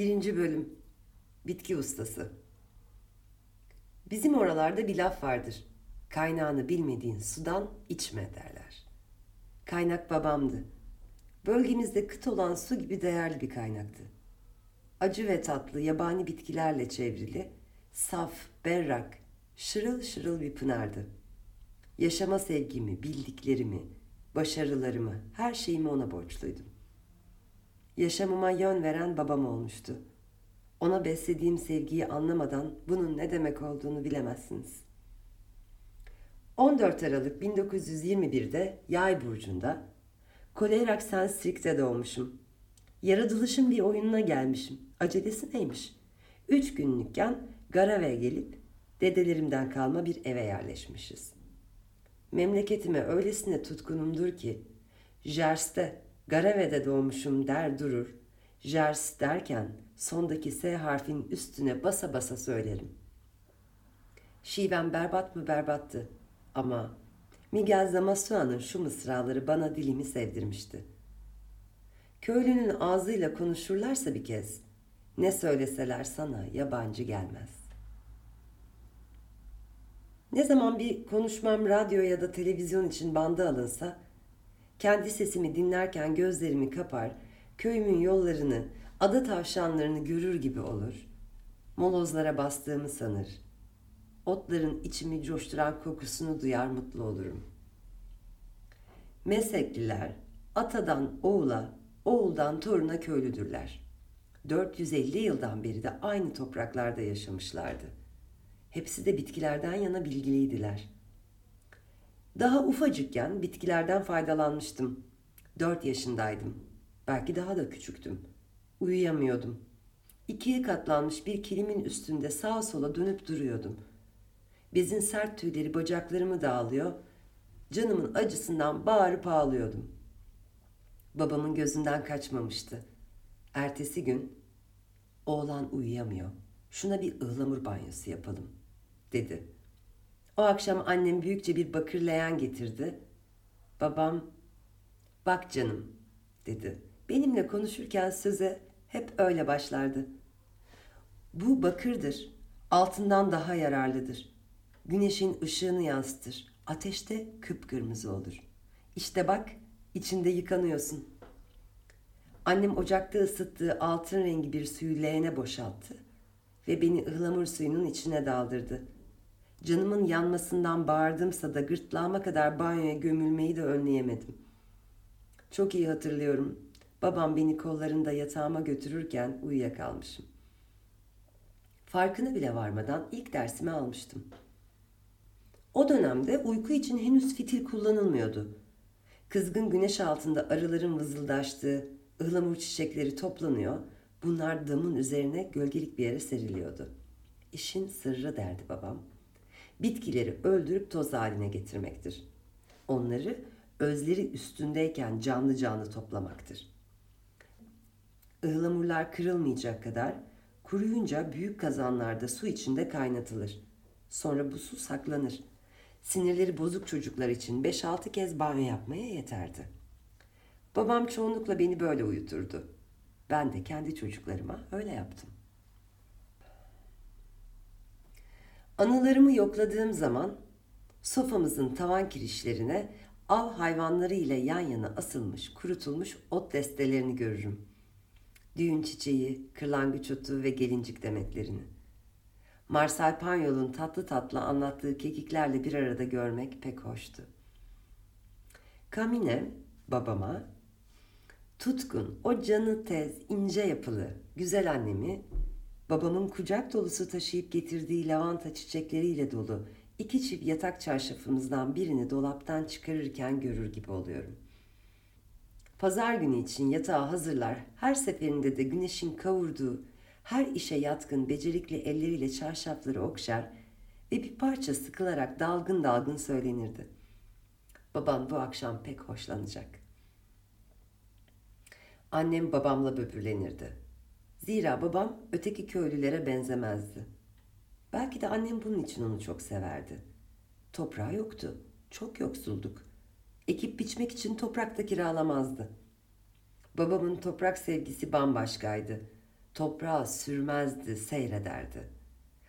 Birinci bölüm Bitki ustası Bizim oralarda bir laf vardır. Kaynağını bilmediğin sudan içme derler. Kaynak babamdı. Bölgemizde kıt olan su gibi değerli bir kaynaktı. Acı ve tatlı yabani bitkilerle çevrili, saf, berrak, şırıl şırıl bir pınardı. Yaşama sevgimi, bildiklerimi, başarılarımı, her şeyimi ona borçluydum. Yaşamıma yön veren babam olmuştu. Ona beslediğim sevgiyi anlamadan bunun ne demek olduğunu bilemezsiniz. 14 Aralık 1921'de Yay burcunda Kolerak Senstrik'te doğmuşum. Yaratılışın bir oyununa gelmişim. Acelesi neymiş? Üç günlükken Garava'ya gelip dedelerimden kalma bir eve yerleşmişiz. Memleketime öylesine tutkunumdur ki Jers'te Garave'de doğmuşum der durur. Jers derken sondaki S harfin üstüne basa basa söylerim. Şiven berbat mı berbattı ama Miguel Zamasua'nın şu mısraları bana dilimi sevdirmişti. Köylünün ağzıyla konuşurlarsa bir kez, ne söyleseler sana yabancı gelmez. Ne zaman bir konuşmam radyo ya da televizyon için banda alınsa, kendi sesimi dinlerken gözlerimi kapar, köyümün yollarını, ada tavşanlarını görür gibi olur. Molozlara bastığımı sanır. Otların içimi coşturan kokusunu duyar mutlu olurum. Mesekliler atadan oğula, oğuldan toruna köylüdürler. 450 yıldan beri de aynı topraklarda yaşamışlardı. Hepsi de bitkilerden yana bilgiliydiler. Daha ufacıkken bitkilerden faydalanmıştım. Dört yaşındaydım. Belki daha da küçüktüm. Uyuyamıyordum. İkiye katlanmış bir kilimin üstünde sağa sola dönüp duruyordum. Bezin sert tüyleri bacaklarımı dağılıyor, canımın acısından bağırıp ağlıyordum. Babamın gözünden kaçmamıştı. Ertesi gün, oğlan uyuyamıyor, şuna bir ıhlamur banyosu yapalım, dedi. O akşam annem büyükçe bir bakır leğen getirdi. Babam, bak canım, dedi. Benimle konuşurken söze hep öyle başlardı. Bu bakırdır. Altından daha yararlıdır. Güneşin ışığını yansıtır. Ateşte kıpkırmızı olur. İşte bak, içinde yıkanıyorsun. Annem ocakta ısıttığı altın rengi bir suyu leğene boşalttı ve beni ıhlamur suyunun içine daldırdı. Canımın yanmasından bağırdımsa da gırtlağıma kadar banyoya gömülmeyi de önleyemedim. Çok iyi hatırlıyorum. Babam beni kollarında yatağıma götürürken uyuyakalmışım. Farkına bile varmadan ilk dersimi almıştım. O dönemde uyku için henüz fitil kullanılmıyordu. Kızgın güneş altında arıların vızıldaştığı ıhlamur çiçekleri toplanıyor, bunlar damın üzerine gölgelik bir yere seriliyordu. İşin sırrı derdi babam. Bitkileri öldürüp toz haline getirmektir. Onları özleri üstündeyken canlı canlı toplamaktır ıhlamurlar kırılmayacak kadar kuruyunca büyük kazanlarda su içinde kaynatılır. Sonra bu su saklanır. Sinirleri bozuk çocuklar için 5-6 kez banyo yapmaya yeterdi. Babam çoğunlukla beni böyle uyuturdu. Ben de kendi çocuklarıma öyle yaptım. Anılarımı yokladığım zaman sofamızın tavan kirişlerine av hayvanları ile yan yana asılmış, kurutulmuş ot destelerini görürüm düğün çiçeği, kırlangıç otu ve gelincik demetlerini. Marcel Panyol'un tatlı tatlı anlattığı kekiklerle bir arada görmek pek hoştu. Kamine babama tutkun, o canı tez, ince yapılı, güzel annemi babamın kucak dolusu taşıyıp getirdiği lavanta çiçekleriyle dolu iki çift yatak çarşafımızdan birini dolaptan çıkarırken görür gibi oluyorum.'' Pazar günü için yatağı hazırlar, her seferinde de güneşin kavurduğu, her işe yatkın becerikli elleriyle çarşafları okşar ve bir parça sıkılarak dalgın dalgın söylenirdi. Babam bu akşam pek hoşlanacak. Annem babamla böbürlenirdi. Zira babam öteki köylülere benzemezdi. Belki de annem bunun için onu çok severdi. Toprağı yoktu, çok yoksulduk ekip biçmek için toprak da kiralamazdı. Babamın toprak sevgisi bambaşkaydı. Toprağa sürmezdi, seyrederdi.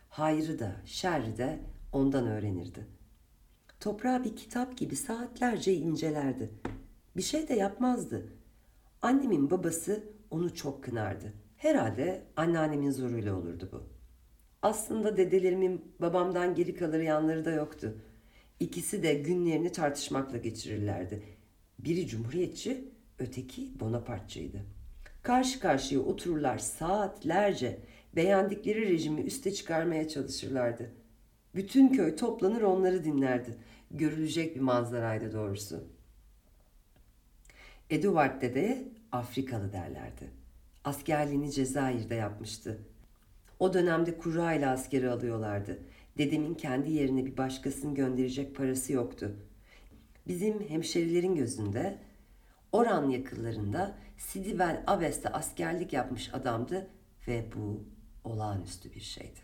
Hayrı da, şerri de ondan öğrenirdi. Toprağı bir kitap gibi saatlerce incelerdi. Bir şey de yapmazdı. Annemin babası onu çok kınardı. Herhalde anneannemin zoruyla olurdu bu. Aslında dedelerimin babamdan geri kalır yanları da yoktu. İkisi de günlerini tartışmakla geçirirlerdi. Biri cumhuriyetçi, öteki Bonapartçıydı. Karşı karşıya otururlar saatlerce beğendikleri rejimi üste çıkarmaya çalışırlardı. Bütün köy toplanır onları dinlerdi. Görülecek bir manzaraydı doğrusu. Edward dede Afrikalı derlerdi. Askerliğini Cezayir'de yapmıştı. O dönemde kura ile askeri alıyorlardı. Dedemin kendi yerine bir başkasını gönderecek parası yoktu. Bizim hemşerilerin gözünde Oran yakınlarında Sidivel Aves'te askerlik yapmış adamdı ve bu olağanüstü bir şeydi.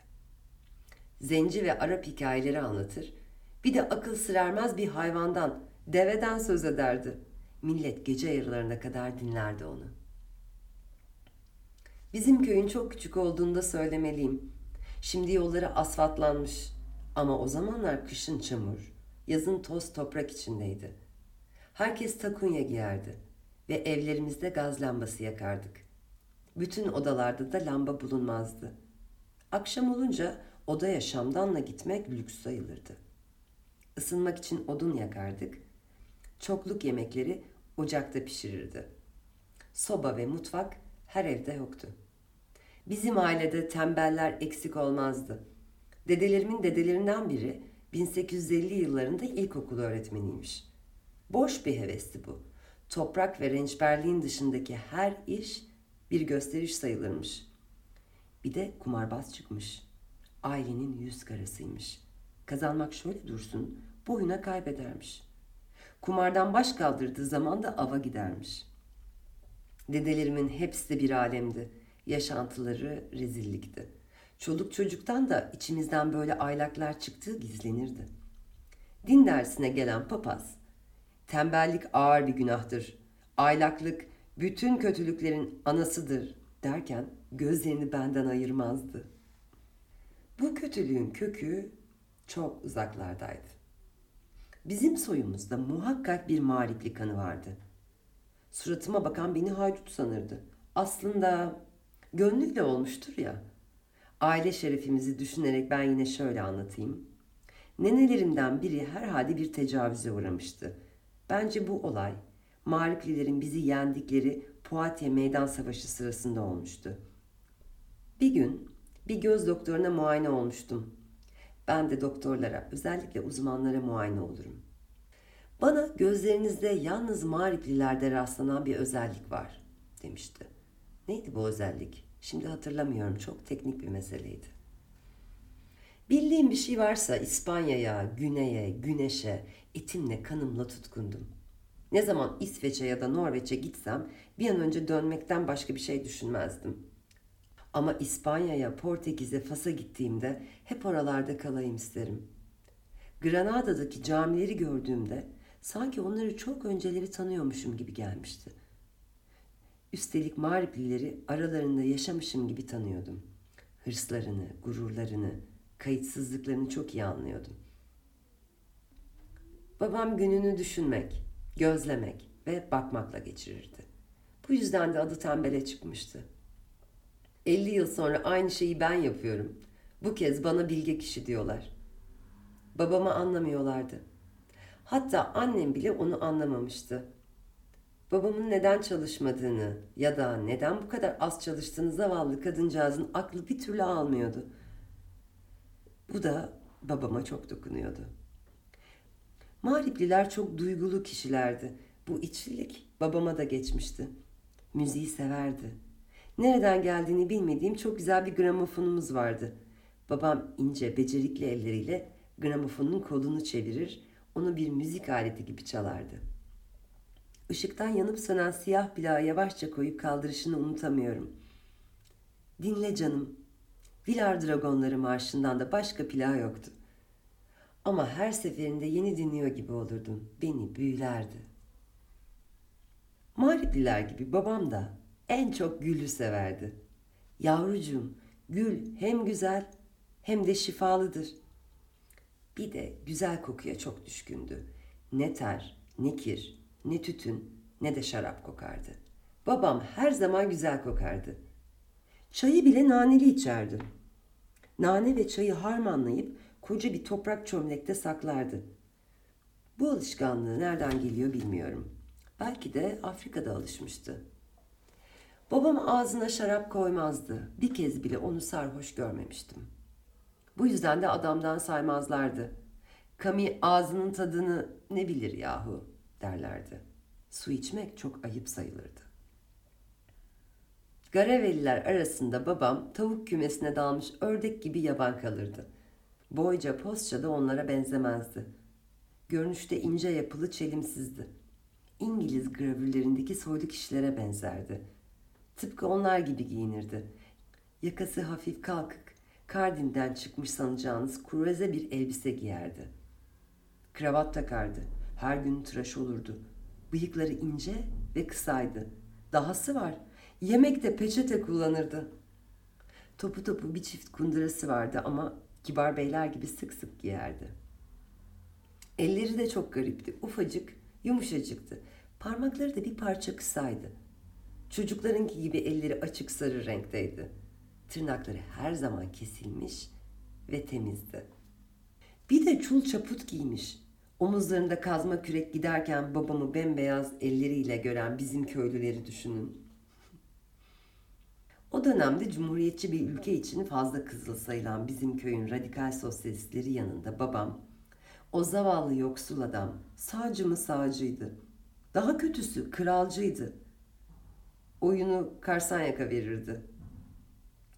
Zenci ve Arap hikayeleri anlatır. Bir de akıl sırermez bir hayvandan, deveden söz ederdi. Millet gece yarılarına kadar dinlerdi onu. Bizim köyün çok küçük olduğunda söylemeliyim. Şimdi yolları asfaltlanmış ama o zamanlar kışın çamur, yazın toz toprak içindeydi. Herkes takunya giyerdi ve evlerimizde gaz lambası yakardık. Bütün odalarda da lamba bulunmazdı. Akşam olunca odaya şamdanla gitmek lüks sayılırdı. Isınmak için odun yakardık. Çokluk yemekleri ocakta pişirirdi. Soba ve mutfak her evde yoktu. Bizim ailede tembeller eksik olmazdı. Dedelerimin dedelerinden biri 1850 yıllarında ilkokul öğretmeniymiş. Boş bir hevesti bu. Toprak ve rençberliğin dışındaki her iş bir gösteriş sayılırmış. Bir de kumarbaz çıkmış. Ailenin yüz karasıymış. Kazanmak şöyle dursun, boyuna kaybedermiş. Kumardan baş kaldırdığı zaman da ava gidermiş. Dedelerimin hepsi bir alemdi. Yaşantıları rezillikti. Çoluk çocuktan da içimizden böyle aylaklar çıktığı gizlenirdi. Din dersine gelen papaz, tembellik ağır bir günahtır, aylaklık bütün kötülüklerin anasıdır derken gözlerini benden ayırmazdı. Bu kötülüğün kökü çok uzaklardaydı. Bizim soyumuzda muhakkak bir mağripli kanı vardı. Suratıma bakan beni haydut sanırdı. Aslında gönlüyle olmuştur ya. Aile şerefimizi düşünerek ben yine şöyle anlatayım. Nenelerimden biri herhalde bir tecavüze uğramıştı. Bence bu olay Mağriplilerin bizi yendikleri Poitiers Meydan Savaşı sırasında olmuştu. Bir gün bir göz doktoruna muayene olmuştum. Ben de doktorlara, özellikle uzmanlara muayene olurum. Bana gözlerinizde yalnız mağriplilerde rastlanan bir özellik var demişti. Neydi bu özellik? Şimdi hatırlamıyorum. Çok teknik bir meseleydi. Bildiğim bir şey varsa İspanya'ya, güneye, güneşe, etimle kanımla tutkundum. Ne zaman İsveç'e ya da Norveç'e gitsem bir an önce dönmekten başka bir şey düşünmezdim. Ama İspanya'ya, Portekiz'e, Fas'a gittiğimde hep oralarda kalayım isterim. Granada'daki camileri gördüğümde sanki onları çok önceleri tanıyormuşum gibi gelmişti. Üstelik Mağriplileri aralarında yaşamışım gibi tanıyordum. Hırslarını, gururlarını, kayıtsızlıklarını çok iyi anlıyordum. Babam gününü düşünmek, gözlemek ve bakmakla geçirirdi. Bu yüzden de adı tembele çıkmıştı. 50 yıl sonra aynı şeyi ben yapıyorum. Bu kez bana bilge kişi diyorlar. Babamı anlamıyorlardı. Hatta annem bile onu anlamamıştı. Babamın neden çalışmadığını ya da neden bu kadar az çalıştığını zavallı kadıncağızın aklı bir türlü almıyordu. Bu da babama çok dokunuyordu. Mağripliler çok duygulu kişilerdi. Bu içlilik babama da geçmişti. Müziği severdi. Nereden geldiğini bilmediğim çok güzel bir gramofonumuz vardı. Babam ince, becerikli elleriyle gramofonun kolunu çevirir, onu bir müzik aleti gibi çalardı. Işıktan yanıp sönen siyah plağı yavaşça koyup kaldırışını unutamıyorum. Dinle canım. Vilar Dragonları Marşı'ndan da başka plağı yoktu. Ama her seferinde yeni dinliyor gibi olurdum. Beni büyülerdi. Mağripliler gibi babam da en çok gülü severdi. Yavrucuğum, gül hem güzel hem de şifalıdır. Bir de güzel kokuya çok düşkündü. Ne ter, ne kir, ne tütün, ne de şarap kokardı. Babam her zaman güzel kokardı. Çayı bile naneli içerdi. Nane ve çayı harmanlayıp koca bir toprak çömlekte saklardı. Bu alışkanlığı nereden geliyor bilmiyorum. Belki de Afrika'da alışmıştı. Babam ağzına şarap koymazdı. Bir kez bile onu sarhoş görmemiştim. Bu yüzden de adamdan saymazlardı. Kami ağzının tadını ne bilir yahu derlerdi. Su içmek çok ayıp sayılırdı. Garaveliler arasında babam tavuk kümesine dalmış ördek gibi yaban kalırdı. Boyca postça da onlara benzemezdi. Görünüşte ince yapılı çelimsizdi. İngiliz gravürlerindeki soylu kişilere benzerdi. Tıpkı onlar gibi giyinirdi. Yakası hafif kalkık, kardinden çıkmış sanacağınız kurveze bir elbise giyerdi. Kravat takardı. Her gün tıraş olurdu. Bıyıkları ince ve kısaydı. Dahası var. Yemekte peçete kullanırdı. Topu topu bir çift kundurası vardı ama kibar beyler gibi sık sık giyerdi. Elleri de çok garipti. Ufacık, yumuşacıktı. Parmakları da bir parça kısaydı. Çocuklarınki gibi elleri açık sarı renkteydi. Tırnakları her zaman kesilmiş ve temizdi. Bir de çul çaput giymiş. Omuzlarında kazma kürek giderken babamı bembeyaz elleriyle gören bizim köylüleri düşünün. O dönemde cumhuriyetçi bir ülke için fazla kızıl sayılan bizim köyün radikal sosyalistleri yanında babam, o zavallı yoksul adam sağcı mı sağcıydı. Daha kötüsü kralcıydı. Oyunu Karsanyak'a verirdi.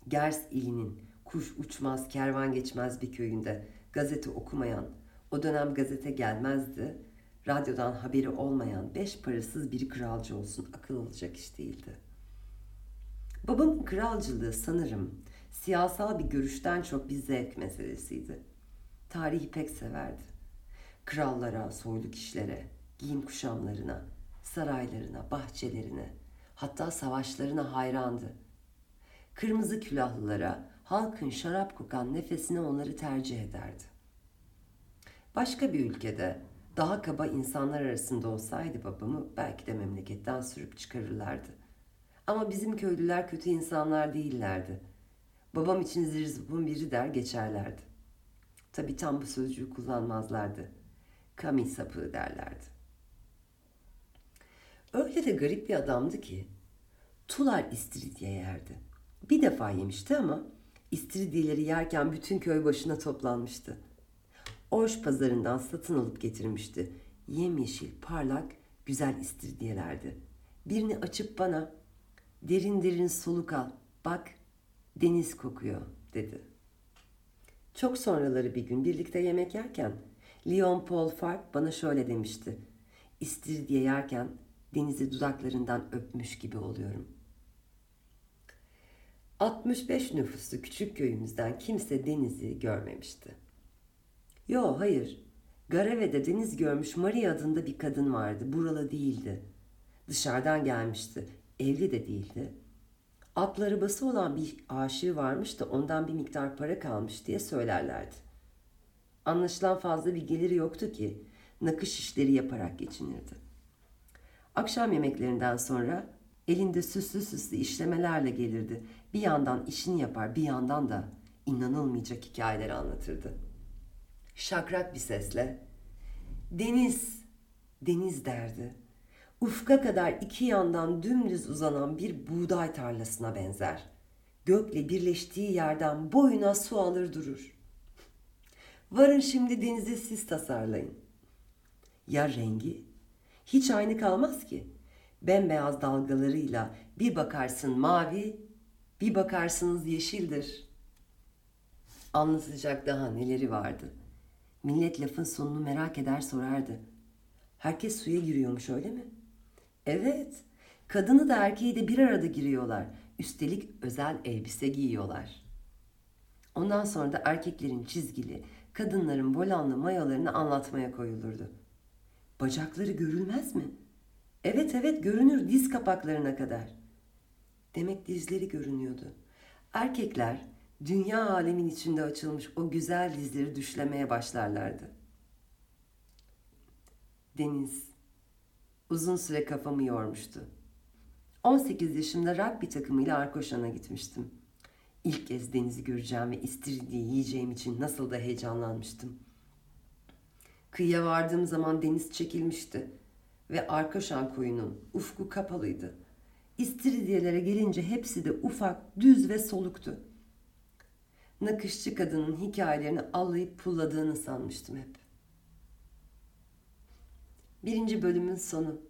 Gers ilinin kuş uçmaz kervan geçmez bir köyünde gazete okumayan, o dönem gazete gelmezdi, radyodan haberi olmayan beş parasız bir kralcı olsun akıl alacak iş değildi.'' Babamın kralcılığı sanırım siyasal bir görüşten çok bir zevk meselesiydi. Tarihi pek severdi. Krallara, soylu kişilere, giyim kuşamlarına, saraylarına, bahçelerine, hatta savaşlarına hayrandı. Kırmızı külahlılara, halkın şarap kokan nefesine onları tercih ederdi. Başka bir ülkede daha kaba insanlar arasında olsaydı babamı belki de memleketten sürüp çıkarırlardı. Ama bizim köylüler kötü insanlar değillerdi. Babam için zirzupun biri der geçerlerdi. Tabi tam bu sözcüğü kullanmazlardı. Kami sapığı derlerdi. Öyle de garip bir adamdı ki tular istiridye yerdi. Bir defa yemişti ama istiridyeleri yerken bütün köy başına toplanmıştı. Orş pazarından satın alıp getirmişti. Yemyeşil, parlak, güzel istiridyelerdi. Birini açıp bana Derin derin soluk al. Bak deniz kokuyor dedi. Çok sonraları bir gün birlikte yemek yerken Leon Paul Fark bana şöyle demişti. İstiridye yerken denizi dudaklarından öpmüş gibi oluyorum. 65 nüfuslu küçük köyümüzden kimse denizi görmemişti. Yo hayır. Garave'de deniz görmüş Maria adında bir kadın vardı. Buralı değildi. Dışarıdan gelmişti evli de değildi. Atlı arabası olan bir aşığı varmış da ondan bir miktar para kalmış diye söylerlerdi. Anlaşılan fazla bir geliri yoktu ki nakış işleri yaparak geçinirdi. Akşam yemeklerinden sonra elinde süslü süslü işlemelerle gelirdi. Bir yandan işini yapar bir yandan da inanılmayacak hikayeler anlatırdı. Şakrak bir sesle deniz, deniz derdi ufka kadar iki yandan dümdüz uzanan bir buğday tarlasına benzer. Gökle birleştiği yerden boyuna su alır durur. Varın şimdi denizi siz tasarlayın. Ya rengi? Hiç aynı kalmaz ki. Bembeyaz dalgalarıyla bir bakarsın mavi, bir bakarsınız yeşildir. Anlatacak daha neleri vardı. Millet lafın sonunu merak eder sorardı. Herkes suya giriyormuş öyle mi?'' Evet. Kadını da erkeği de bir arada giriyorlar. Üstelik özel elbise giyiyorlar. Ondan sonra da erkeklerin çizgili, kadınların volanlı mayalarını anlatmaya koyulurdu. Bacakları görülmez mi? Evet evet görünür diz kapaklarına kadar. Demek dizleri görünüyordu. Erkekler dünya alemin içinde açılmış o güzel dizleri düşlemeye başlarlardı. Deniz uzun süre kafamı yormuştu. 18 yaşımda rugby takımıyla Arkoşan'a gitmiştim. İlk kez denizi göreceğim ve istiridye yiyeceğim için nasıl da heyecanlanmıştım. Kıyıya vardığım zaman deniz çekilmişti ve Arkoşan koyunun ufku kapalıydı. İstiridyelere gelince hepsi de ufak, düz ve soluktu. Nakışçı kadının hikayelerini allayıp pulladığını sanmıştım hep. Birinci bölümün sonu.